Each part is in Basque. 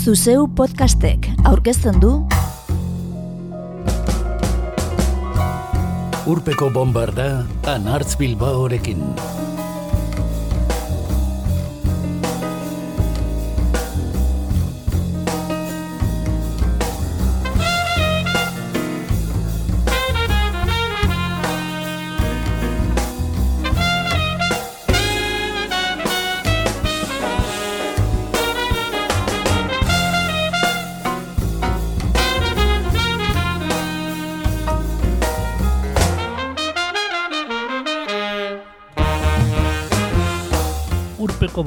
Zuzeu podcastek aurkezten du Urpeko bombarda anartz bilbaorekin.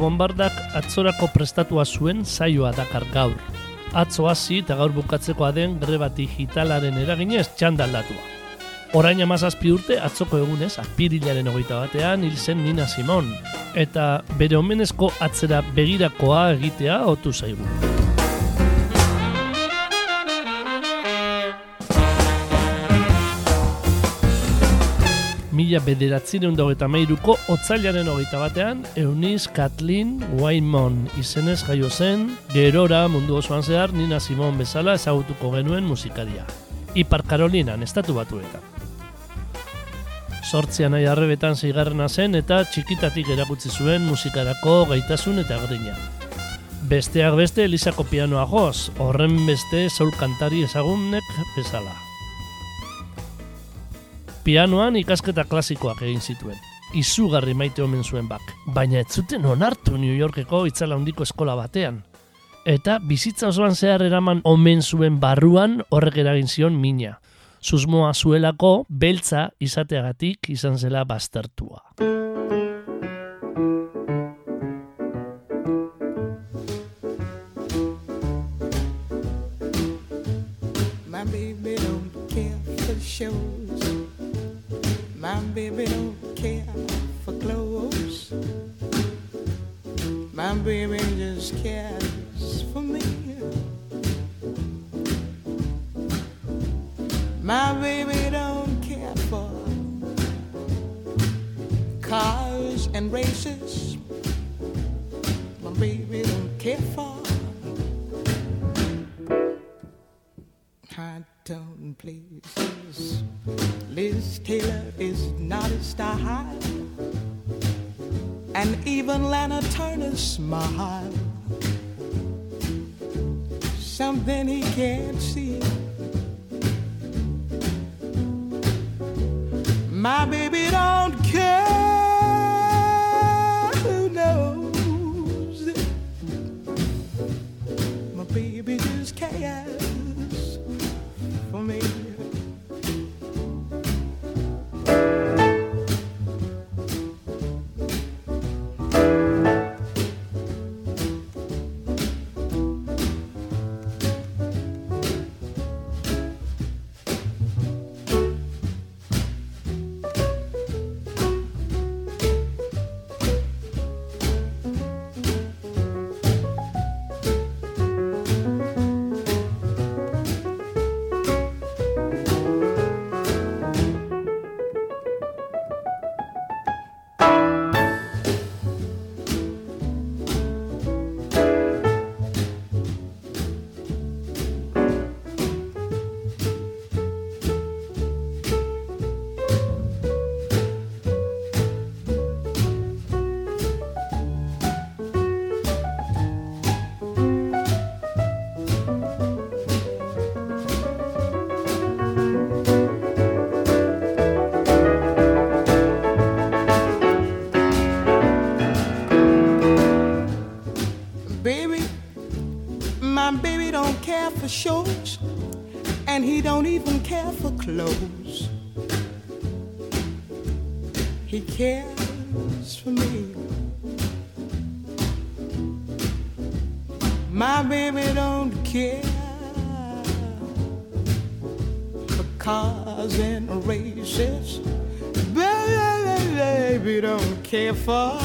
Bombardak atzorako prestatua zuen saioa dakar gaur. Atzo hasi eta gaur bukatzeko den greba digitalaren eraginez txandaldatua. Orain amazazpi urte atzoko egunez apirilaren hogeita batean hil zen Nina Simon. Eta bere omenezko atzera begirakoa egitea otu zaigu. Mila bederatzireun dagoeta meiruko otzailaren hogeita batean, Eunice Kathleen Wainmon izenez jaio zen, gerora mundu osoan zehar Nina Simon bezala ezagutuko genuen musikaria. Ipar Karolinan, estatu batuetan. Sortzian nahi arrebetan zeigarrena zen eta txikitatik erakutsi zuen musikarako gaitasun eta grina. Besteak beste Elisako pianoa joz, horren beste soul kantari ezagunek bezala. Pianoan ikasketa klasikoak egin zituen. Izugarri maite omen zuen bak, baina ez zuten onartu New Yorkeko itzala handiko eskola batean. Eta bizitza osoan zehar eraman omen zuen barruan horrek eragin zion mina. Susmoa zuelako beltza izateagatik izan zela baztertua. My baby don't care for shows. My baby don't care for clothes. My baby just cares for me. My baby don't care for cars and races. my heart. Baby don't care for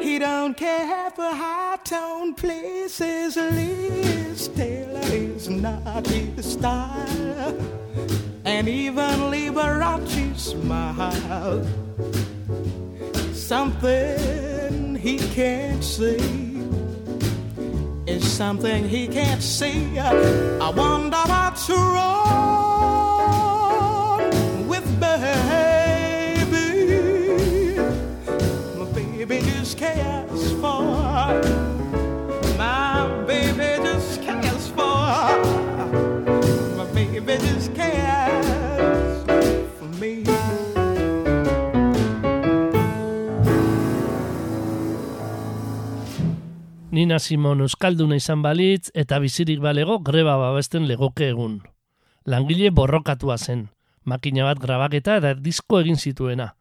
he don't care for high tone places. Liz Taylor is not his style. And even Liberace smile. Something he can't see is something he can't see. I wonder what's wrong with baby. For me. Nina Simon euskalduna izan balitz eta bizirik balego greba babesten legoke egun. Langile borrokatua zen, makina bat grabaketa eta disko egin zituena.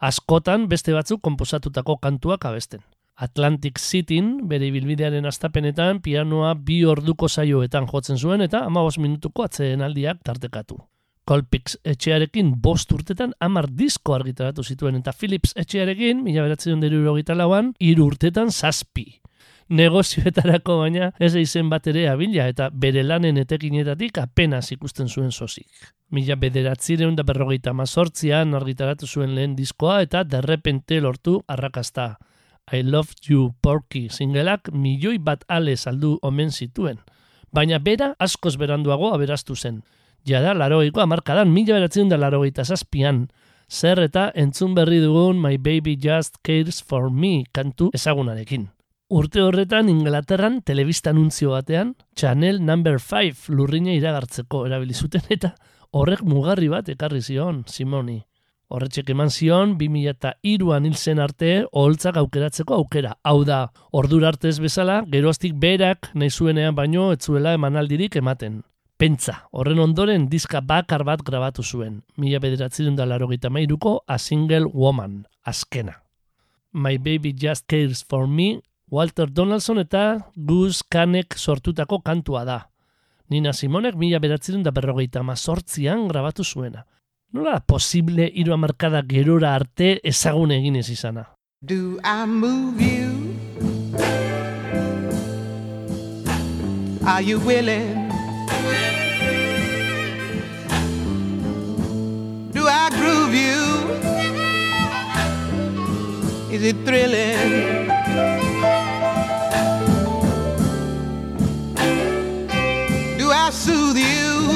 Askotan beste batzuk konposatutako kantuak abesten. Atlantic Cityn bere ibilbidearen astapenetan pianoa bi orduko saioetan jotzen zuen eta amabos minutuko atzeen aldiak tartekatu. Colpix etxearekin bost urtetan amar disko argitaratu zituen eta Philips etxearekin, mila beratzen dira lauan, iru urtetan zazpi negozioetarako baina ez izen bat ere abila eta bere lanen etekinetatik apenas ikusten zuen sozik. Mila bederatzireun da berrogeita mazortzian argitaratu zuen lehen diskoa eta derrepente lortu arrakasta. I Love You Porky singelak milioi bat ale saldu omen zituen. Baina bera askoz beranduago aberaztu zen. Jada, larogeiko amarkadan mila beratzen da larogeita zazpian. Zer eta entzun berri dugun My Baby Just Cares For Me kantu ezagunarekin. Urte horretan Inglaterran telebista anuntzio batean Channel Number 5 lurrina iragartzeko erabili zuten eta horrek mugarri bat ekarri zion Simoni. Horretxek eman zion 2002an hil zen arte oholtzak aukeratzeko aukera. Hau da, ordura arte ez bezala, geroztik berak nahi zuenean baino etzuela emanaldirik ematen. Pentsa, horren ondoren diska bakar bat grabatu zuen. Mila bederatzen da laro mairuko A Single Woman, azkena. My Baby Just Cares For Me Walter Donaldson eta Gus Kanek sortutako kantua da. Nina Simonek mila beratzen da berrogeita mazortzian grabatu zuena. Nola posible hiru amarkada gerora arte ezagun egin ez izana? Do I move you? Are you willing? Do I groove you? Is it thrilling? I soothe you?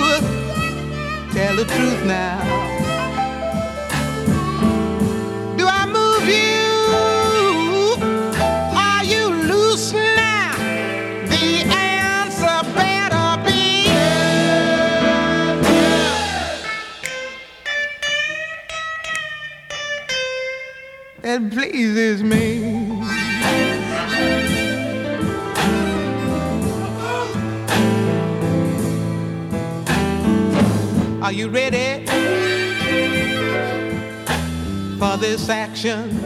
Tell the truth now. Do I move Are you ready for this action?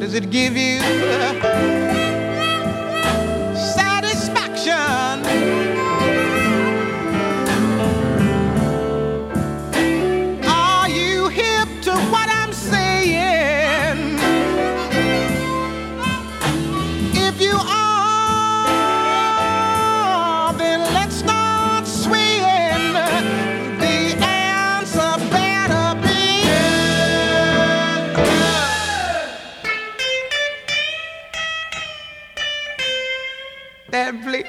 Does it give you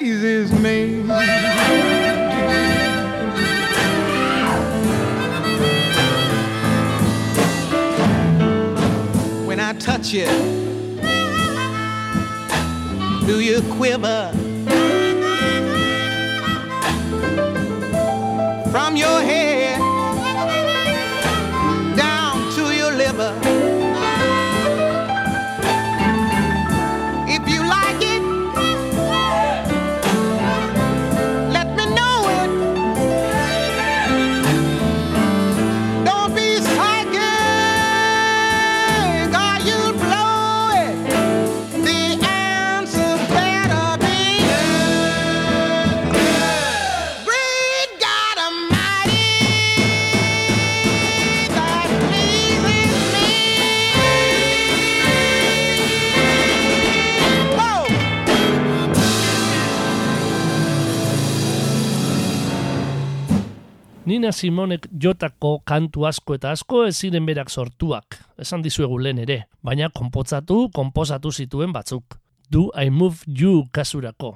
Pleases me. When I touch you, do you quiver? Nina Simonek jotako kantu asko eta asko ez ziren berak sortuak, esan dizuegu lehen ere, baina konpotzatu, konposatu zituen batzuk. Do I Move You kasurako.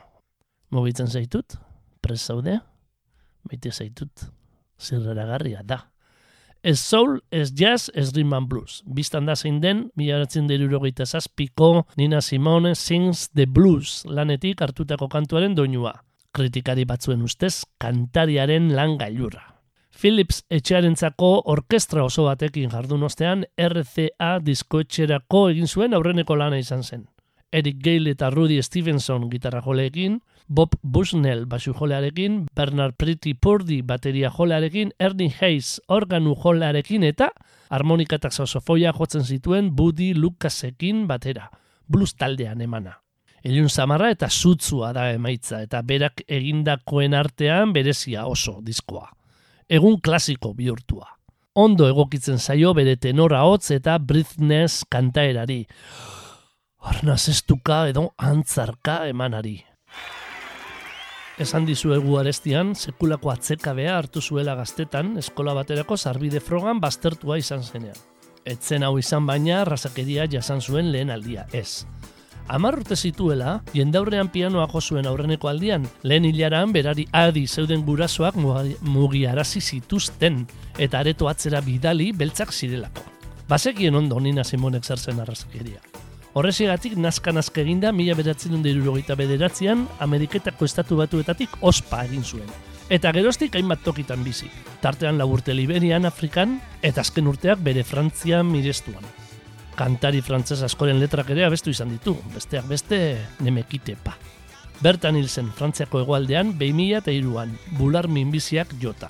Mugitzen zaitut? Prez zaude? Maite zaitut? Zirreragarria da. Ez soul, ez jazz, ez rhythm and blues. Bistan da zein den, mila beratzen derurogeita zazpiko, Nina Simone sings the blues lanetik hartutako kantuaren doinua. Kritikari batzuen ustez, kantariaren lan gailurra. Philips etxearentzako orkestra oso batekin jardun ostean RCA diskoetxerako egin zuen aurreneko lana izan zen. Eric Gale eta Rudy Stevenson gitarra joleekin, Bob Bushnell basu jolearekin, Bernard Pretty Purdy bateria jolearekin, Ernie Hayes organu jolearekin eta harmonika eta saxofoia jotzen zituen Buddy Lucasekin batera, blues taldean emana. Elun samarra eta sutzua da emaitza eta berak egindakoen artean berezia oso diskoa. Egun klasiko bihurtua. Ondo egokitzen zaio bere tenora hotz eta breathness kantaerari arnazestuka edo antzarka emanari. Esan dizuegu arestian, sekulako atzekabea hartu zuela gaztetan, eskola baterako sarbide frogan baztertua izan zenean. Etzen hau izan baina, razakeria jasan zuen lehen aldia, ez. Amar urte zituela, jendaurrean pianoa jo zuen aurreneko aldian, lehen hilaran berari adi zeuden gurasoak mugiarazi zituzten, eta areto atzera bidali beltzak zirelako. Basekien ondo nina Simonek zertzen arrazakeria. Horrezigatik nazka nazka eginda mila beratzen dut irurogeita bederatzean Ameriketako estatu batuetatik ospa egin zuen. Eta geroztik hainbat tokitan bizi. Tartean laburte Liberian, Afrikan, eta azken urteak bere Frantzian mirestuan. Kantari frantzes askoren letrak ere abestu izan ditu, besteak beste nemekite pa. Bertan hil zen Frantziako hegoaldean 2000 eta iruan, bular minbiziak jota.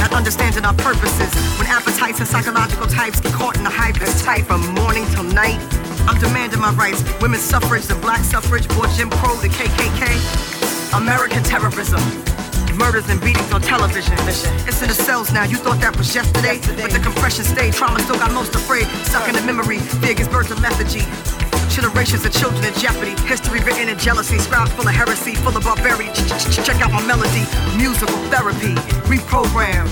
not understanding our purposes. When appetites and psychological types get caught in the hype, it's tight from morning till night. I'm demanding my rights. Women's suffrage, the black suffrage, boy Jim Crow, the KKK. American terrorism. Murders and beatings on television. It's in the cells now. You thought that was yesterday, yesterday. but the compression stayed. Trauma still got most afraid. Stuck in the memory. Fear gives birth to lethargy. Generations of children in jeopardy. History written in jealousy. Scribes full of heresy, full of barbarity. Check out my melody. Musical therapy. Reprogram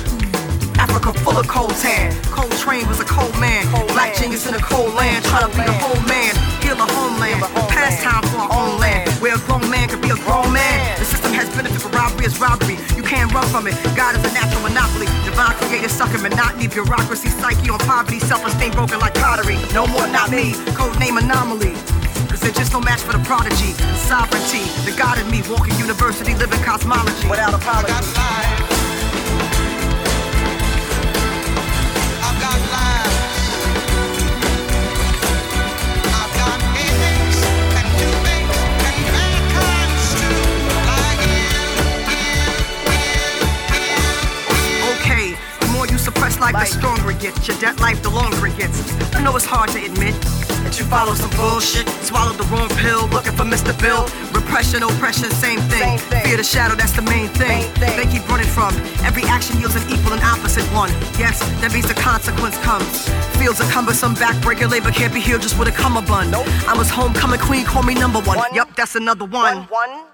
Africa full of cold tan. Cold train was a cold man. Cold Black man. genius in a cold land. Trying to be a whole man. Heal a homeland. Pastime for our own land. Where a grown man could be a grown man. The system has benefit for robbery is robbery. Can't run from it. God is a natural monopoly. Divine creator sucker monotony. Bureaucracy, psyche on poverty. Self-esteem broken like pottery. No more, not me. Code name anomaly. Cause they're just no match for the prodigy. Sovereignty, the God in me, walking university, living cosmology. Without apology. Like, the stronger it gets. Your debt life, the longer it gets. I know it's hard to admit that you follow some bullshit. Swallowed the wrong pill, looking for Mr. Bill. Repression, oppression, same thing. Same thing. Fear the shadow, that's the main thing. main thing. They keep running from. Every action yields an equal and opposite one. Yes, that means the consequence comes. Feels a cumbersome backbreaker, labor can't be healed just with a cummerbund. Nope. I was homecoming queen, call me number one. one. Yup, that's another one. one. one.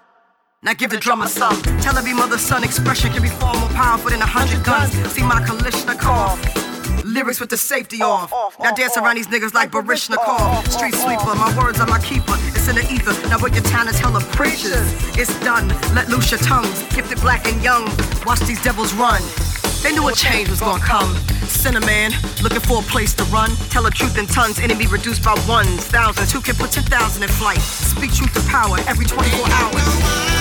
Now give the drummer some. Tell every mother son expression can be far more powerful than a hundred guns. See my Kalishnikov. With the safety off. Now dance around these niggas like Barishnikov. Street sweeper, my words are my keeper. It's in the ether. Now what your town is hella preachers. It's done. Let loose your tongues. Gifted black and young. Watch these devils run. They knew a change was gonna come. Cinnamon, looking for a place to run. Tell the truth in tons, enemy reduced by ones, thousands. Who can put 10,000 in flight? Speak truth to power every 24 hours.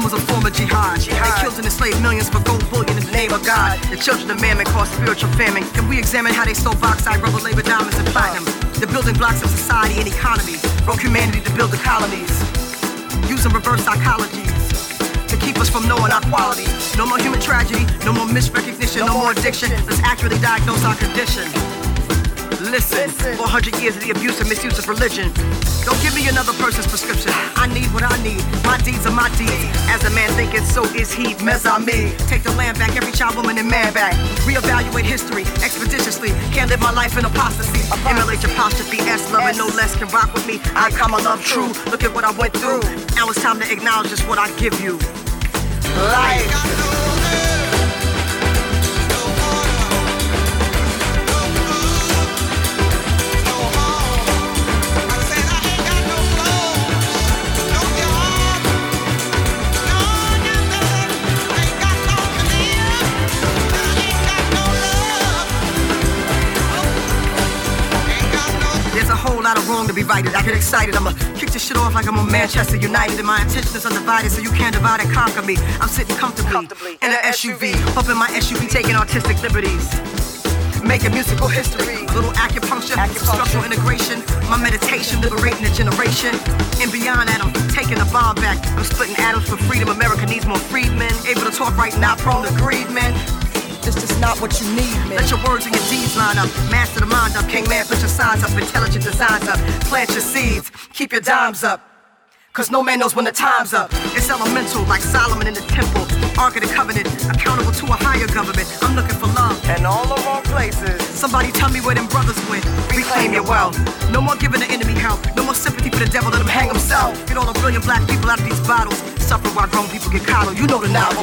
Terrorism was a form of jihad. jihad. They killed and enslaved millions for gold bullion in the name of God. The children of mammon caused spiritual famine. Can we examine how they stole bauxite, rubber, labor, diamonds, and platinum, the building blocks of society and economy, broke humanity to build the colonies, using reverse psychology to keep us from knowing our quality. No more human tragedy, no more misrecognition, no, no more addiction. addiction. Let's accurately diagnose our condition. Listen, 400 years of the abuse and misuse of religion. Don't give me another person's prescription. I need what I need. My deeds are my deeds. As a man thinking, so is he. me. Take the land back, every child, woman, and man back. Reevaluate history expeditiously. Can't live my life in apostasy. Emulate your apostrophe S, loving no less can rock with me. I come, I love true. Look at what I went through. Now it's time to acknowledge just what I give you. Life. Wrong to be righted. I get excited. I'ma kick this shit off like I'm on Manchester United. And my intention is undivided, so you can't divide and conquer me. I'm sitting comfortably, comfortably. in an SUV, up in my SUV, taking artistic liberties. Making musical history, a little acupuncture, acupuncture. structural integration, my meditation, liberating a generation. And beyond that, I'm taking the bomb back. I'm splitting atoms for freedom. America needs more freedmen. Able to talk right now, prone to greed, man. This just not what you need, man. Let your words and your deeds line up. Master the mind up. King man, put your signs up. Intelligent designs up. Plant your seeds. Keep your dimes up. Cause no man knows when the time's up. It's elemental, like Solomon in the temple. Ark of the covenant, accountable to a higher government. I'm looking for love. And all the wrong places. Somebody tell me where them brothers went. Reclaim your wealth. No more giving the enemy help. No more sympathy for the devil, let him hang himself. Get all the brilliant black people out of these bottles. Suffer while grown people get coddled. You know the novel.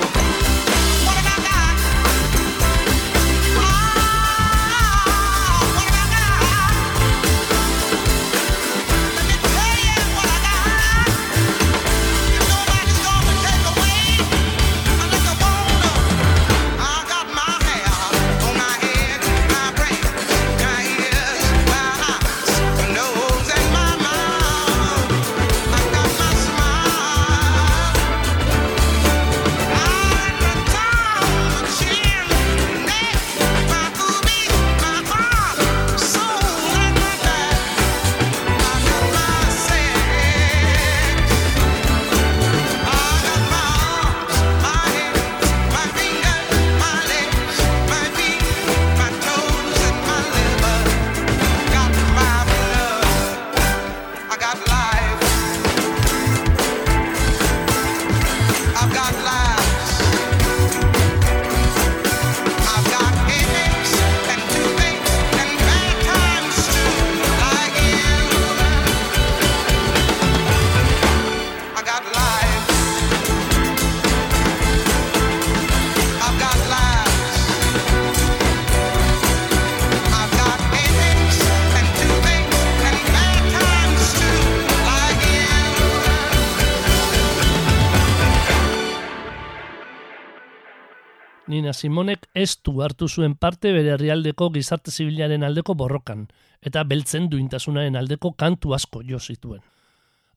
Nina Simonek ez du hartu zuen parte bere herrialdeko gizarte zibilaren aldeko borrokan, eta beltzen duintasunaren aldeko kantu asko jo zituen.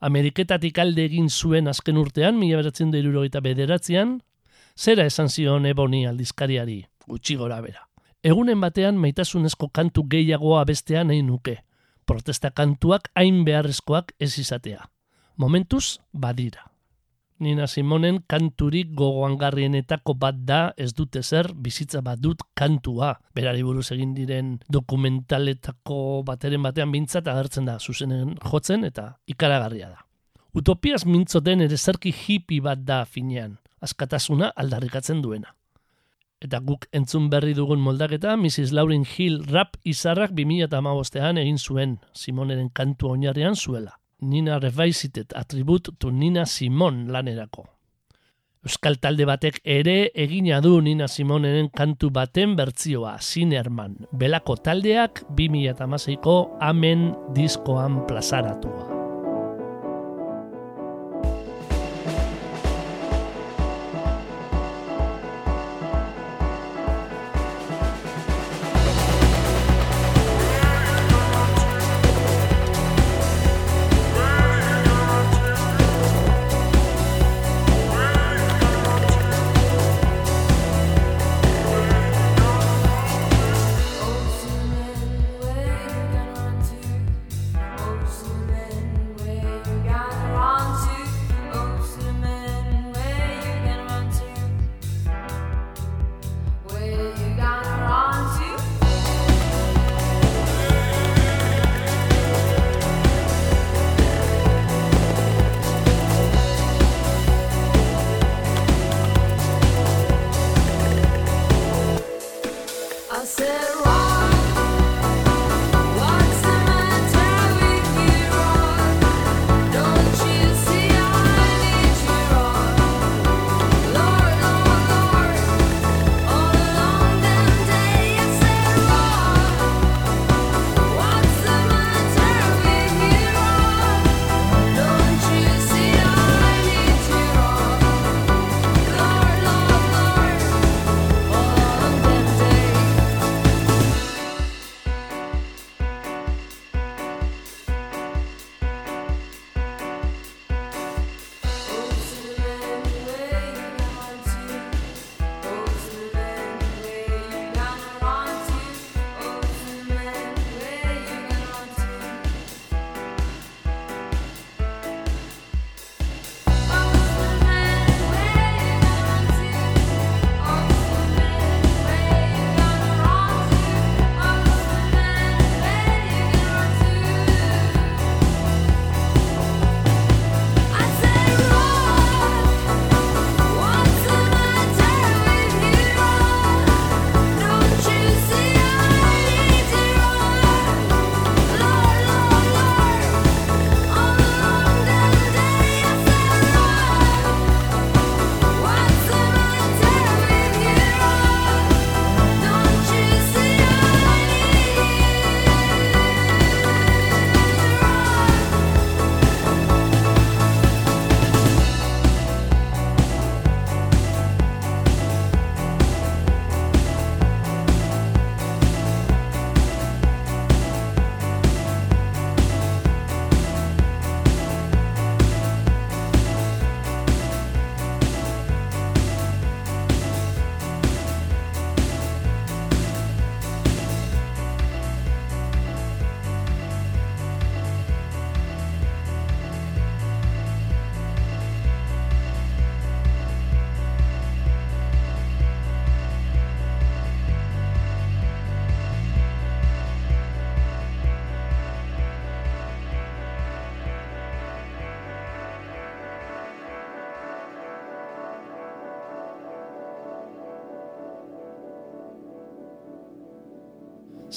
Ameriketatik alde egin zuen azken urtean, mila beratzen da bederatzean, zera esan zion eboni aldizkariari, gutxi gora bera. Egunen batean maitasunezko kantu gehiagoa bestean nahi nuke, protesta kantuak hain beharrezkoak ez izatea. Momentuz, badira. Nina Simonen kanturik gogoangarrienetako bat da ez dute zer bizitza bat dut kantua. Berari buruz egin diren dokumentaletako bateren batean bintzat agertzen da zuzenen jotzen eta ikaragarria da. Utopiaz mintzoten ere zerki hipi bat da finean, askatasuna aldarrikatzen duena. Eta guk entzun berri dugun moldaketa, Mrs. Lauren Hill rap izarrak 2008an egin zuen Simoneren kantu oinarrian zuela. Nina Revisited atribut tu Nina Simon lanerako. Euskal talde batek ere egina du Nina Simonenen kantu baten bertzioa, Sinerman. Belako taldeak 2008ko Amen diskoan plazaratua.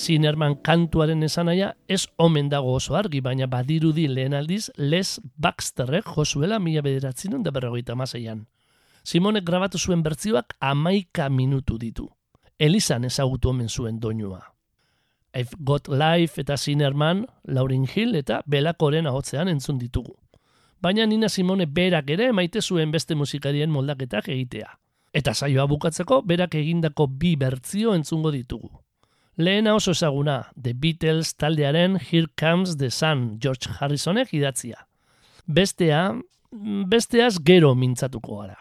Zinerman kantuaren esanaia ez omen dago oso argi, baina badirudi lehen aldiz Les Baxterrek josuela mila bederatzen da berrogeita maseian. Simonek grabatu zuen bertzioak amaika minutu ditu. Elizan ezagutu omen zuen doinua. I've Got Life eta Zinerman, Laurin Hill eta Belakoren ahotzean entzun ditugu. Baina Nina Simone berak ere maite zuen beste musikarien moldaketak egitea. Eta saioa bukatzeko berak egindako bi bertzio entzungo ditugu. Lehena oso ezaguna, The Beatles taldearen Here Comes the Sun, George Harrisonek idatzia. Bestea, besteaz gero mintzatuko gara.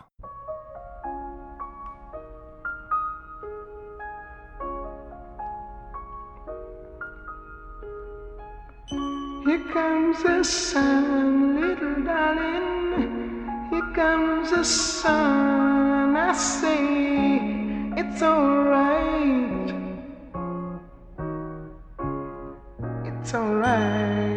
Here comes the sun, little darling. Here comes the sun. I say it's alright. It's alright.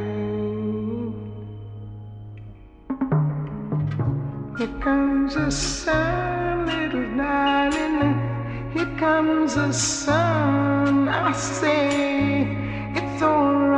Here comes the sun, little darling. Here comes the sun. I say it's alright.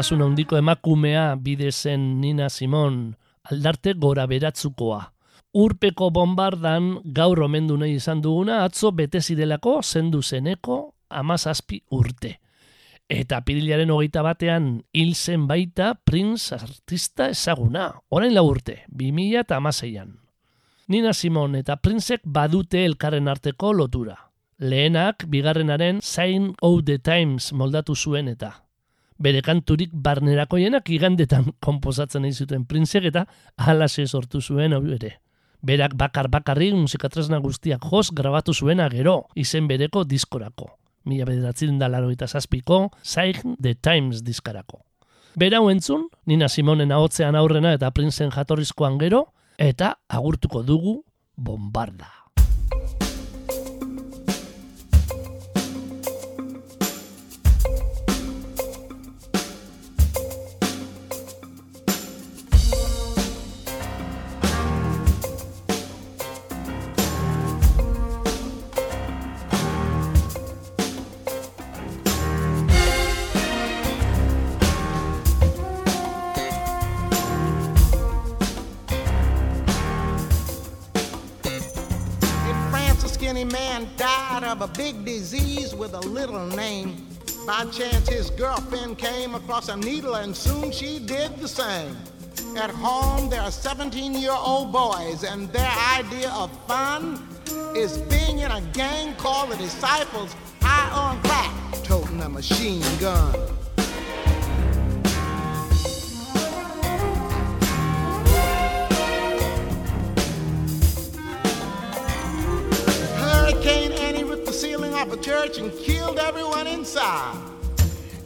Nortasun handiko emakumea bide zen Nina Simon, aldarte gora beratzukoa. Urpeko bombardan gaur omendu nahi izan duguna atzo bete zirelako zendu zeneko amazazpi urte. Eta pirilaren hogeita batean hil zen baita Prince artista ezaguna, orain lau urte, 2000 eta amaseian. Nina Simon eta Princek badute elkarren arteko lotura. Lehenak, bigarrenaren Sign of the Times moldatu zuen eta. Bere kanturik barnerakoienak igandetan komposatzen nahi zuten Princek eta halase sortu zuen hau ere. Berak bakar bakarrik musikatresna guztiak jos grabatu zuena gero, izen bereko diskorako. Mila bederatzen da laro eta zazpiko, Sign the Times diskarako. Berau entzun, Nina Simonen ahotzean aurrena eta Princen jatorrizkoan gero, eta agurtuko dugu bombarda. A big disease with a little name. By chance, his girlfriend came across a needle and soon she did the same. At home, there are 17 year old boys, and their idea of fun is being in a gang called the Disciples, high on crack, toting a machine gun. Off a church and killed everyone inside.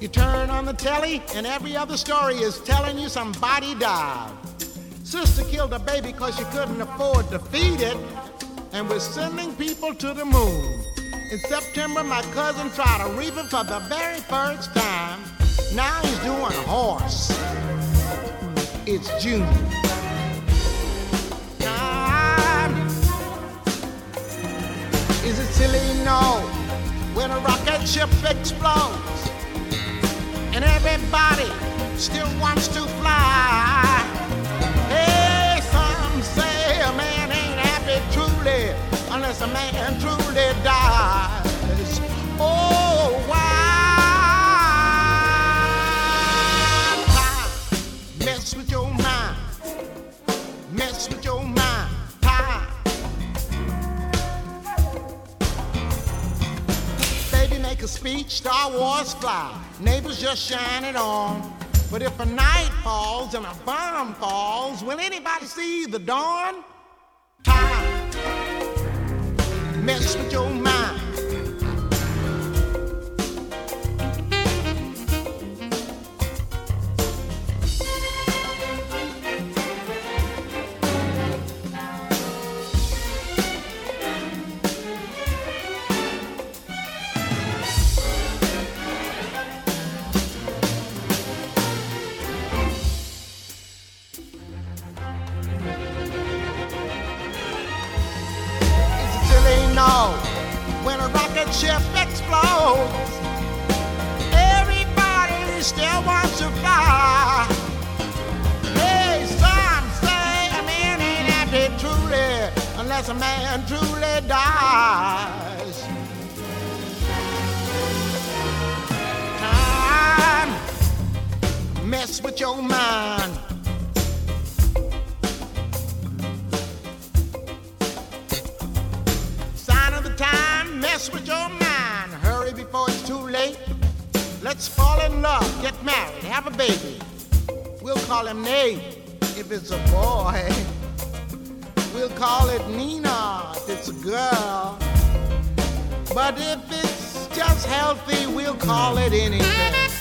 You turn on the telly, and every other story is telling you somebody died. Sister killed a baby because she couldn't afford to feed it, and we're sending people to the moon. In September, my cousin tried a reaper for the very first time. Now he's doing a horse. It's June. Is it silly? No. When a rocket ship explodes and everybody still wants to fly. Hey, some say a man ain't happy truly unless a man truly dies. Oh, why? Mess with your speech, Star Wars fly. Neighbors just shine it on. But if a night falls and a bomb falls, will anybody see the dawn? Time. Mess with your mind. Mess with your mind. Sign of the time, mess with your mind. Hurry before it's too late. Let's fall in love, get married, have a baby. We'll call him Nate if it's a boy. We'll call it Nina if it's a girl. But if it's just healthy, we'll call it anything.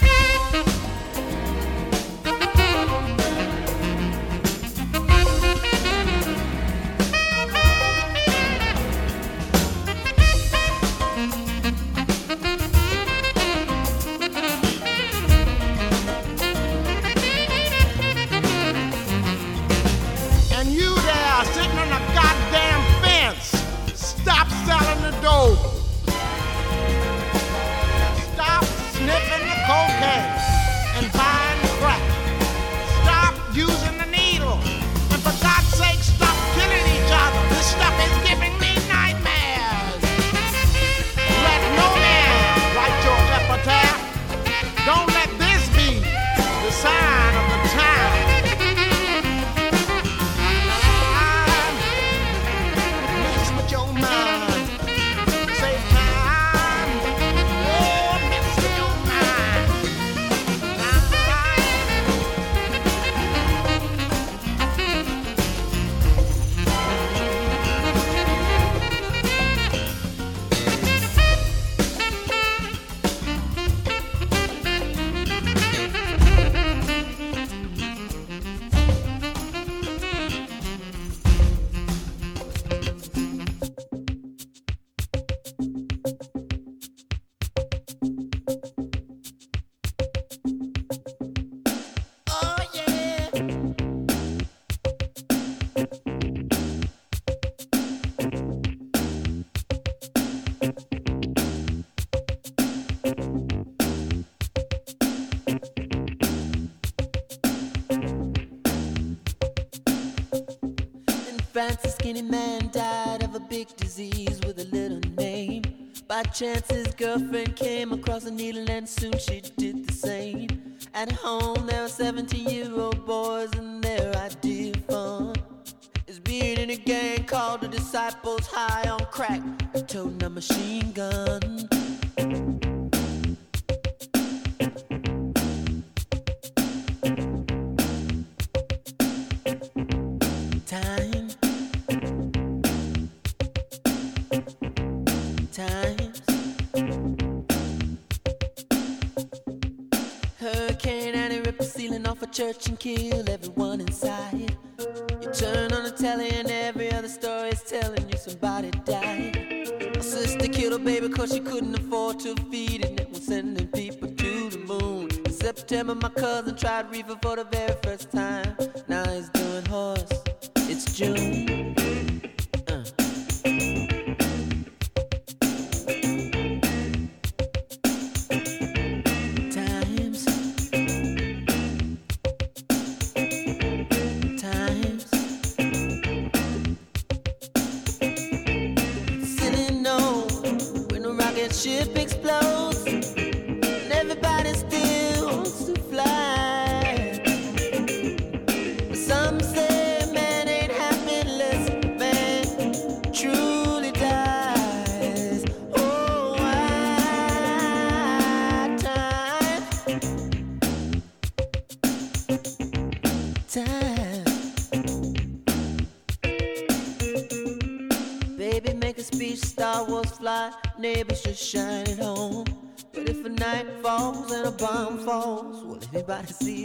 France, a skinny man died of a big disease with a little name. By chance, his girlfriend came across a needle, and soon she did the same. At home, there were 17 year old boys, and their idea of fun is being in a gang called the Disciples High on Crack, toting a machine gun. Church and kill everyone inside. You turn on the telly and every other story is telling you somebody died. My sister killed her baby cause she couldn't afford to feed it and was sending people to the moon. In September my cousin tried reefer for the very first time. Now he's ship parecido.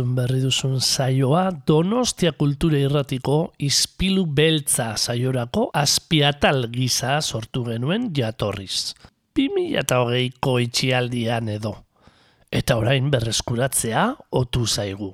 Entzun berri duzun saioa Donostia Kultura Irratiko Ispilu Beltza saiorako azpiatal gisa sortu genuen jatorriz. 2008ko itxialdian edo. Eta orain berreskuratzea otu zaigu.